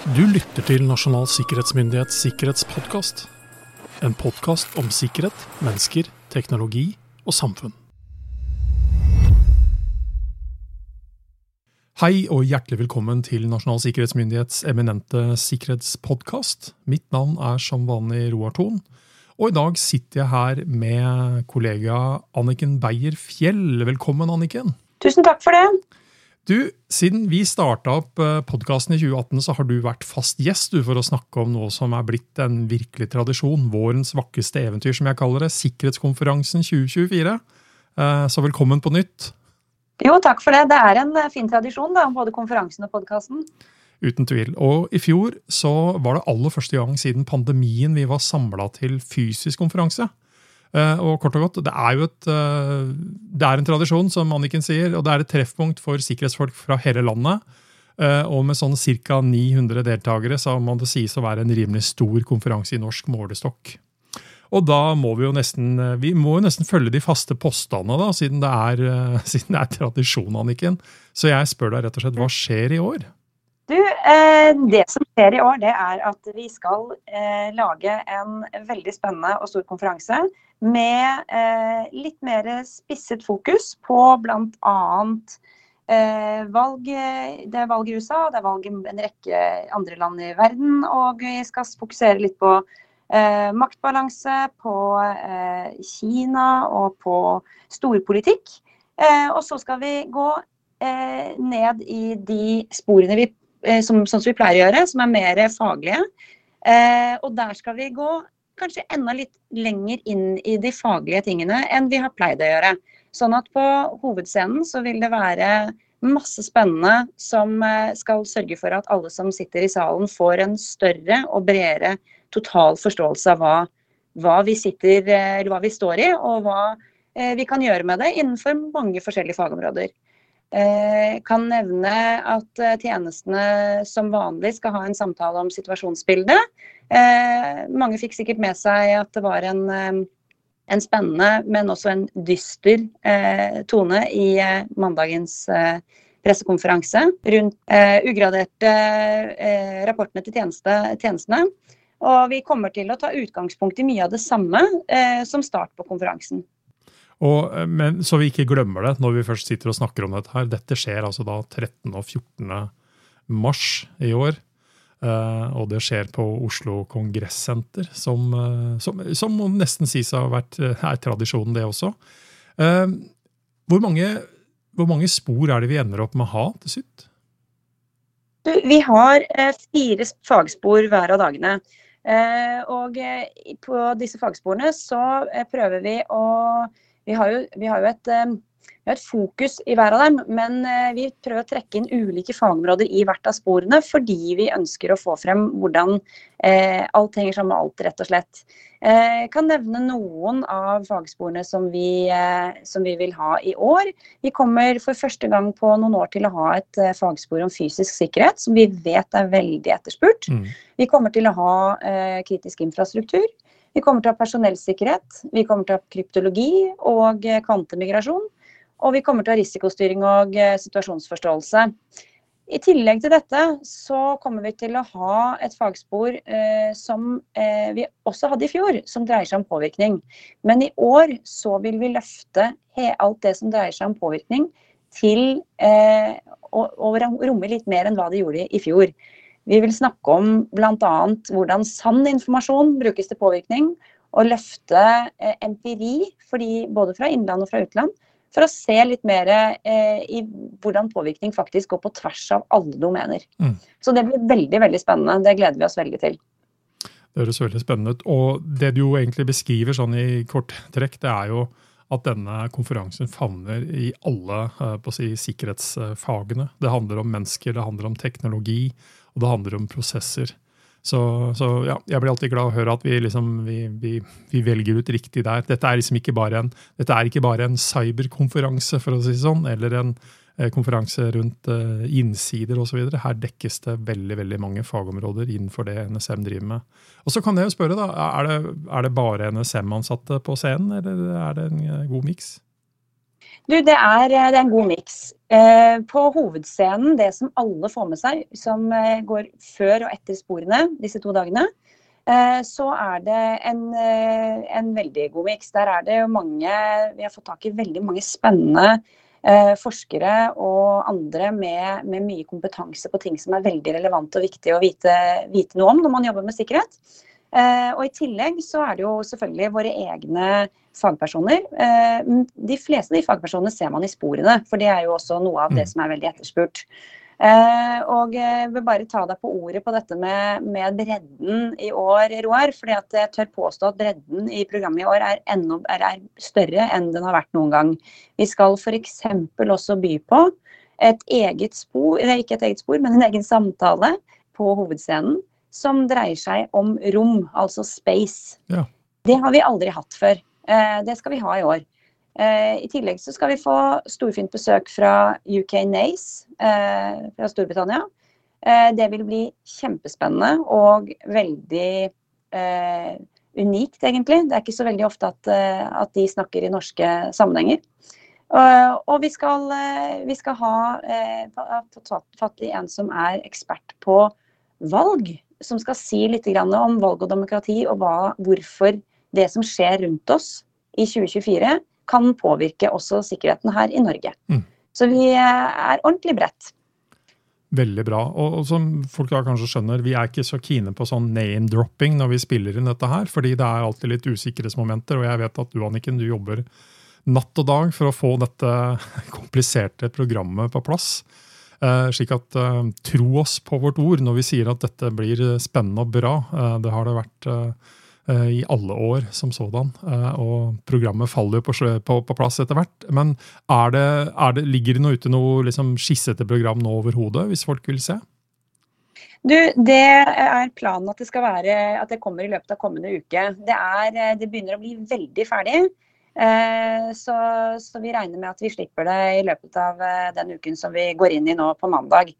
Du lytter til Nasjonal sikkerhetsmyndighets sikkerhetspodkast. En podkast om sikkerhet, mennesker, teknologi og samfunn. Hei og hjertelig velkommen til Nasjonal sikkerhetsmyndighets eminente sikkerhetspodkast. Mitt navn er som vanlig Roar Thon, og i dag sitter jeg her med kollega Anniken Beyer-Fjell. Velkommen, Anniken. Tusen takk for det. Du, Siden vi starta opp eh, podkasten i 2018, så har du vært fast gjest du, for å snakke om noe som er blitt en virkelig tradisjon. Vårens vakreste eventyr, som jeg kaller det. Sikkerhetskonferansen 2024. Eh, så velkommen på nytt. Jo, takk for det. Det er en eh, fin tradisjon, da, både konferansen og podkasten. Uten tvil. Og i fjor så var det aller første gang siden pandemien vi var samla til fysisk konferanse. Eh, og kort og godt, Det er jo et, eh, det er en tradisjon, som Anniken sier, og det er et treffpunkt for sikkerhetsfolk fra hele landet. Eh, og med sånn ca. 900 deltakere så må det sies å være en rimelig stor konferanse i norsk målestokk. Og da må vi jo nesten vi må jo nesten følge de faste postene, da, siden det er, siden det er tradisjon, Anniken. Så jeg spør deg rett og slett, hva skjer i år? Du, eh, Det som skjer i år, det er at vi skal eh, lage en veldig spennende og stor konferanse med eh, litt mer spisset fokus på bl.a. Valg, det er valg i USA, det er valg i en rekke andre land i verden. Og vi skal fokusere litt på maktbalanse, på Kina og på storpolitikk. Og så skal vi gå ned i de sporene vi som, sånn som vi pleier å gjøre, som er mer faglige. Eh, og der skal vi gå kanskje enda litt lenger inn i de faglige tingene enn vi har pleid å gjøre. Sånn at på hovedscenen så vil det være masse spennende som eh, skal sørge for at alle som sitter i salen får en større og bredere total forståelse av hva, hva, vi, sitter, eller hva vi står i, og hva vi kan gjøre med det innenfor mange forskjellige fagområder. Eh, kan nevne at eh, tjenestene som vanlig skal ha en samtale om situasjonsbildet. Eh, mange fikk sikkert med seg at det var en, en spennende, men også en dyster tone i mandagens pressekonferanse rundt ugraderte rapportene til tjeneste, tjenestene. Og vi kommer til å ta utgangspunkt i mye av det samme som start på konferansen. Og, eh, men, så vi ikke glemmer det når vi først sitter og snakker om dette. her. Dette skjer altså da 13. og 14. mars i år. Uh, og det skjer på Oslo Kongressenter, som, uh, som, som må nesten sies å ha vært er tradisjonen, det også. Hvor, mange, hvor, mange, spor er det vi ender opp med å ha til slutt? Vi har fire fagspor hver av dagene. og på disse fagsporene så prøver vi å vi har jo, vi har jo et, eh, et, fokus i hver av dem, men eh, vi prøver å trekke inn ulike fagområder i hvert av sporene, fordi vi ønsker å få frem hvordan eh, alt henger sammen med alt, rett og slett. Jeg eh, kan nevne noen av fagsporene som vi, eh, som vi, vil ha i år. Vi kommer for første gang på noen år til å ha et fagspor om fysisk sikkerhet, som vi vet er veldig etterspurt. Mm. Vi kommer til å ha kritisk infrastruktur. Vi kommer til å ha personellsikkerhet, vi kommer til å ha kryptologi og eh, kvantemigrasjon. Og vi kommer til å ha risikostyring og eh, situasjonsforståelse. I tillegg til dette så kommer vi til å ha et fagspor eh, som eh, vi også hadde i fjor, som dreier seg om påvirkning. Men i år så vil vi løfte alt det som dreier seg om påvirkning, til eh, å, å romme litt mer enn hva det gjorde i fjor. Vi vil snakke om bl.a. hvordan sann informasjon brukes til påvirkning, og løfte eh, empiri fordi, både fra innland og fra utland, for å se litt mer eh, i hvordan påvirkning faktisk går på tvers av alle domener. Mm. Så det blir veldig veldig spennende. Det gleder vi oss veldig til. Det høres veldig spennende ut. Og det du jo egentlig beskriver sånn i korttrekk, det er jo at denne konferansen favner i alle eh, si, sikkerhetsfagene. Det handler om mennesker, det handler om teknologi, og det handler om prosesser. Så, så ja, jeg blir alltid glad å høre at vi, liksom, vi, vi, vi, velger ut riktig der. Dette er liksom ikke bare en, ikke bare en cyberkonferanse, for å si det sånn, eller en eh, konferanse rundt eh, innsider osv. Her dekkes det veldig veldig mange fagområder innenfor det NSM driver med. Og så kan jeg jo spørre, da, er det, er det bare NSM-ansatte på scenen, eller er det en eh, god miks? Du, det er, det er en god miks. Eh, på hovedscenen, det som alle får med seg, som eh, går før og etter sporene disse to dagene, eh, så er det en, eh, en veldig god miks. Der er det mange Vi har fått tak i veldig mange spennende eh, forskere og andre med, med, mye kompetanse på ting som er veldig relevant og viktig å vite, vite noe om når man jobber med sikkerhet. Eh, og I tillegg så er det jo selvfølgelig våre egne fagpersoner. Eh, de fleste av de fagpersonene ser man i sporene, for det er jo også noe av det mm. som er veldig etterspurt. Eh, og jeg vil bare ta deg på ordet på dette med, med bredden i år, Roar. fordi at jeg tør påstå at bredden i programmet i år er, enda, er, er større enn den har vært noen gang. Vi skal f.eks. også by på et eget spor, eller ikke et eget spor, men en egen samtale på hovedscenen som dreier seg om rom, altså space. Ja. Det har vi aldri hatt før. Eh, det skal vi ha i år. Eh, I tillegg så skal vi få storfint besøk fra UK NACE eh, fra Storbritannia. Det vil bli kjempespennende og veldig unikt, egentlig. Det er ikke så veldig ofte at, at de snakker i norske sammenhenger. Og vi skal, vi skal ha fått fatt i en som er ekspert på valg som skal si litt om valg og demokrati, og hva, hvorfor det som skjer rundt oss i 2024, kan påvirke også sikkerheten her i Norge. Mm. Så vi er ordentlig bredt. Veldig bra. Og, som folk da kanskje skjønner, vi er ikke så kine på sånn name-dropping når vi spiller inn dette her, fordi det er alltid litt usikkerhetsmomenter. Og jeg vet at du Anniken, du jobber natt og dag for å få dette kompliserte programmet på plass. Eh, slik at eh, tro oss på vårt ord når vi sier at dette blir spennende og bra. Eh, det har det vært i alle år som sådan. Og programmet faller jo på, på, på, plass etter hvert. Men er det, er det, ligger det noe ute noe liksom skissete program nå overhodet, hvis folk vil se? Du, Det er planen at det skal være, at det kommer i løpet av kommende uke. Det, er, det begynner å bli veldig ferdig. Eh, så, så, vi regner med at vi slipper det i løpet av eh, den uken som vi går inn i nå på mandag.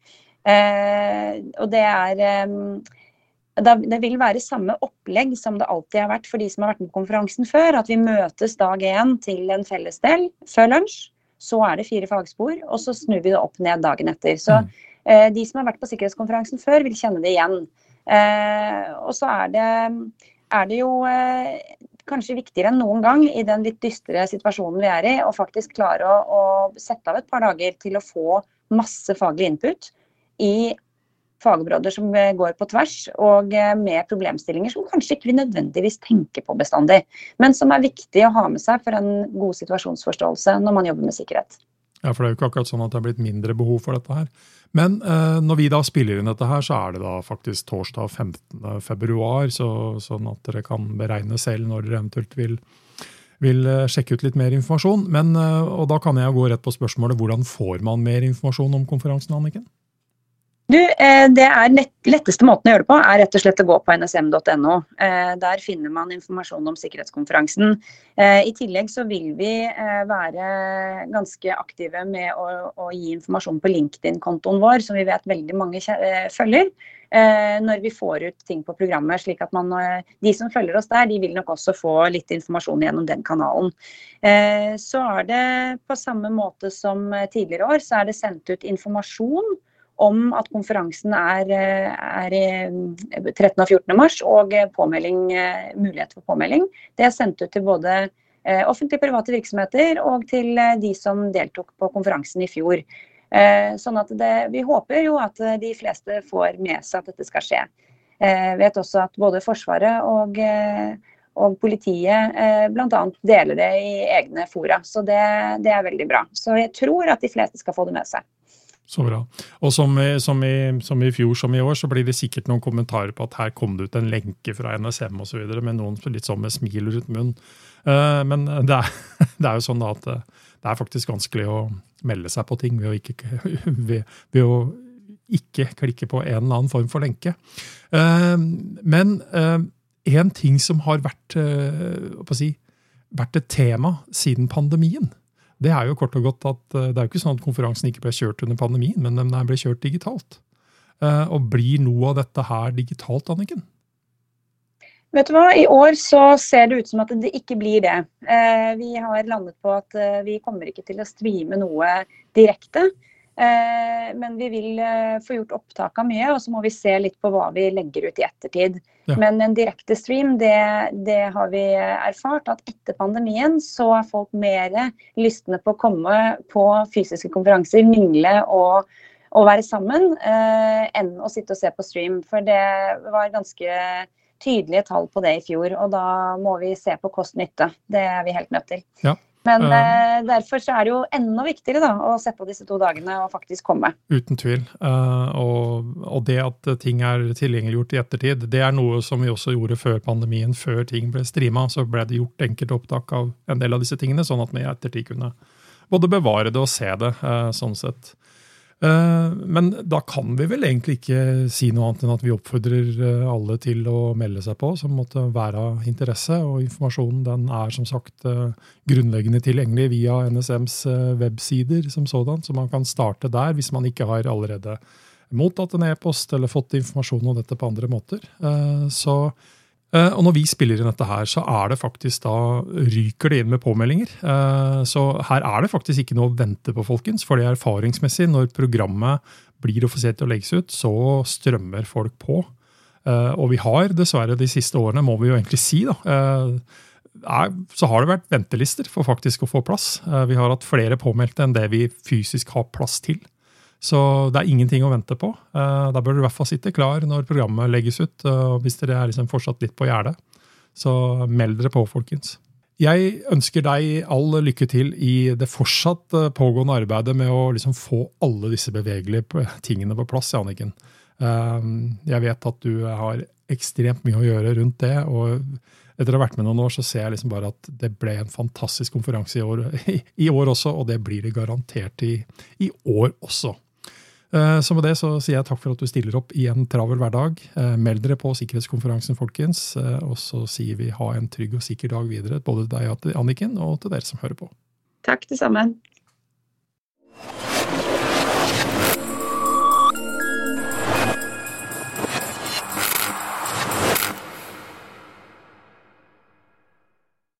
Eh, og det er det vil være samme opplegg som det alltid har vært for de som har vært med på konferansen før. At vi møtes dag én til en fellesdel før lunsj. Så er det fire fagspor, og så snur vi det opp ned dagen etter. Så mm. de som har vært på sikkerhetskonferansen før, vil kjenne det igjen. og så er det, er det jo kanskje viktigere enn noen gang i den litt dystre situasjonen vi er i, å faktisk klare å, å sette av et par dager til å få masse faglig input i fagområder som går på tvers, og eh, med problemstillinger som kanskje ikke vi nødvendigvis tenker på bestandig, men som er viktig å ha med seg for en god situasjonsforståelse når man jobber med sikkerhet. Ja, for det er jo ikke akkurat sånn at det er blitt mindre behov for dette her. Men eh, når vi da spiller inn dette her, så er det da faktisk torsdag 15. februar, så, sånn at dere kan beregne selv når dere eventuelt vil, vil eh, sjekke ut litt mer informasjon. Men, eh, og da kan jeg gå rett på spørsmålet hvordan får man mer informasjon om konferansen, Anniken? Du, eh, det er letteste måten å gjøre det på, er rett og slett å gå på nsm.no. Eh, der finner man informasjon om sikkerhetskonferansen. Eh, I tillegg så vil vi være ganske aktive med å, å gi informasjon på LinkedIn-kontoen vår, som vi vet veldig mange følger. Når vi får ut ting på programmet, slik at man, De som følger oss der, de vil nok også få litt informasjon gjennom den kanalen. Så er det på samme måte som tidligere år, så er det sendt ut informasjon om at konferansen er, er 13. og 14. mars, og mulighet for påmelding. Det er sendt ut til både offentlige offentlige private virksomheter og til eh, de som deltok på konferansen i fjor. Eh, sånn at det, Vi håper jo at de fleste får med seg at dette skal skje. Jeg vet også at både Forsvaret og, og politiet bl.a. deler det i egne fora. Så det, det er veldig bra. Så jeg tror at de fleste skal få det med seg. Så bra. Og som som, i, som i, fjor som i år, så blir det sikkert noen kommentarer på at her kom det ut en lenke fra NSM osv., med noen litt sånn med smil rundt munnen. Uh, men det er, det er, jo sånn at eh, det er faktisk vanskelig å melde seg på ting ved å ikke, ved, ved å ikke klikke på en eller annen form for lenke. Uh, men en ting som har vært, si, vært et tema siden pandemien, det er jo kort og godt at eh, det er jo ikke sånn at konferansen ikke ble kjørt under pandemien, men den ble kjørt digitalt. Eh, og blir noe av dette her digitalt, Anniken? Vet du hva, I år så ser det ut som at det ikke blir det. Eh, vi har landet på at vi kommer ikke til å streame noe direkte. Eh, men vi vil eh, få gjort opptak av mye, og så må vi se litt på hva vi legger ut i ettertid. Ja. Men en direkte stream, det, det, har vi erfart at etter pandemien så er folk mer lystne på å komme på fysiske konferanser, mingle og, og være sammen, eh, enn å sitte og se på stream. For det var ganske tydelige tall på det i fjor. Og da må vi se på kost-nytte. Det er vi helt nødt til. Ja. Men uh, derfor så er det jo enda viktigere da, å sette av disse to dagene og faktisk komme. Uten tvil. Uh, og, og, det at ting er tilgjengeliggjort i ettertid, det er noe som vi også gjorde før pandemien. Før ting ble streama, så ble det gjort enkelte opptak av en del av disse tingene, sånn at vi i ettertid kunne både bevare det og se det. Uh, sånn sett. Eh, men da kan vi vel egentlig ikke si noe annet enn at vi oppfordrer eh, alle til å melde seg på, som måtte være av interesse. Og informasjonen den er som sagt eh, grunnleggende tilgjengelig via NSMs websider som sådan, så man kan starte der hvis man ikke har allerede mottatt en e-post eller fått informasjon om dette på andre måter. Så og når vi spiller inn dette her, så er det faktisk da ryker det inn med påmeldinger. Eh, så her er det faktisk ikke noe å vente på, folkens. For det er erfaringsmessig, når programmet blir offisielt å legges ut, så strømmer folk på. Eh, og vi har dessverre de siste årene, må vi jo egentlig si, da, så har det vært ventelister for faktisk å få plass. Vi har hatt flere påmeldte enn det vi fysisk har plass til. Så det er ingenting å vente på. Eh, da bør du i hvert fall sitte klar når programmet legges ut. Hvis dere er liksom fortsatt litt på gjerdet, så meld dere på, folkens. Jeg ønsker deg all lykke til i det fortsatt eh, pågående arbeidet med å liksom få alle disse bevegelige tingene på plass, Janniken. Eh, jeg vet at du har ekstremt mye å gjøre rundt det. og etter å ha vært med noen år, så ser jeg liksom bare at det ble en fantastisk konferanse i år, i år også, og det blir det garantert i, i år også. Eh, så med det så sier jeg takk for at du stiller opp i en travel hverdag. Eh, meld dere på sikkerhetskonferansen, folkens. Eh, og så sier vi ha en trygg og sikker dag videre, både til deg, Anniken, og til dere som hører på. Takk, det samme.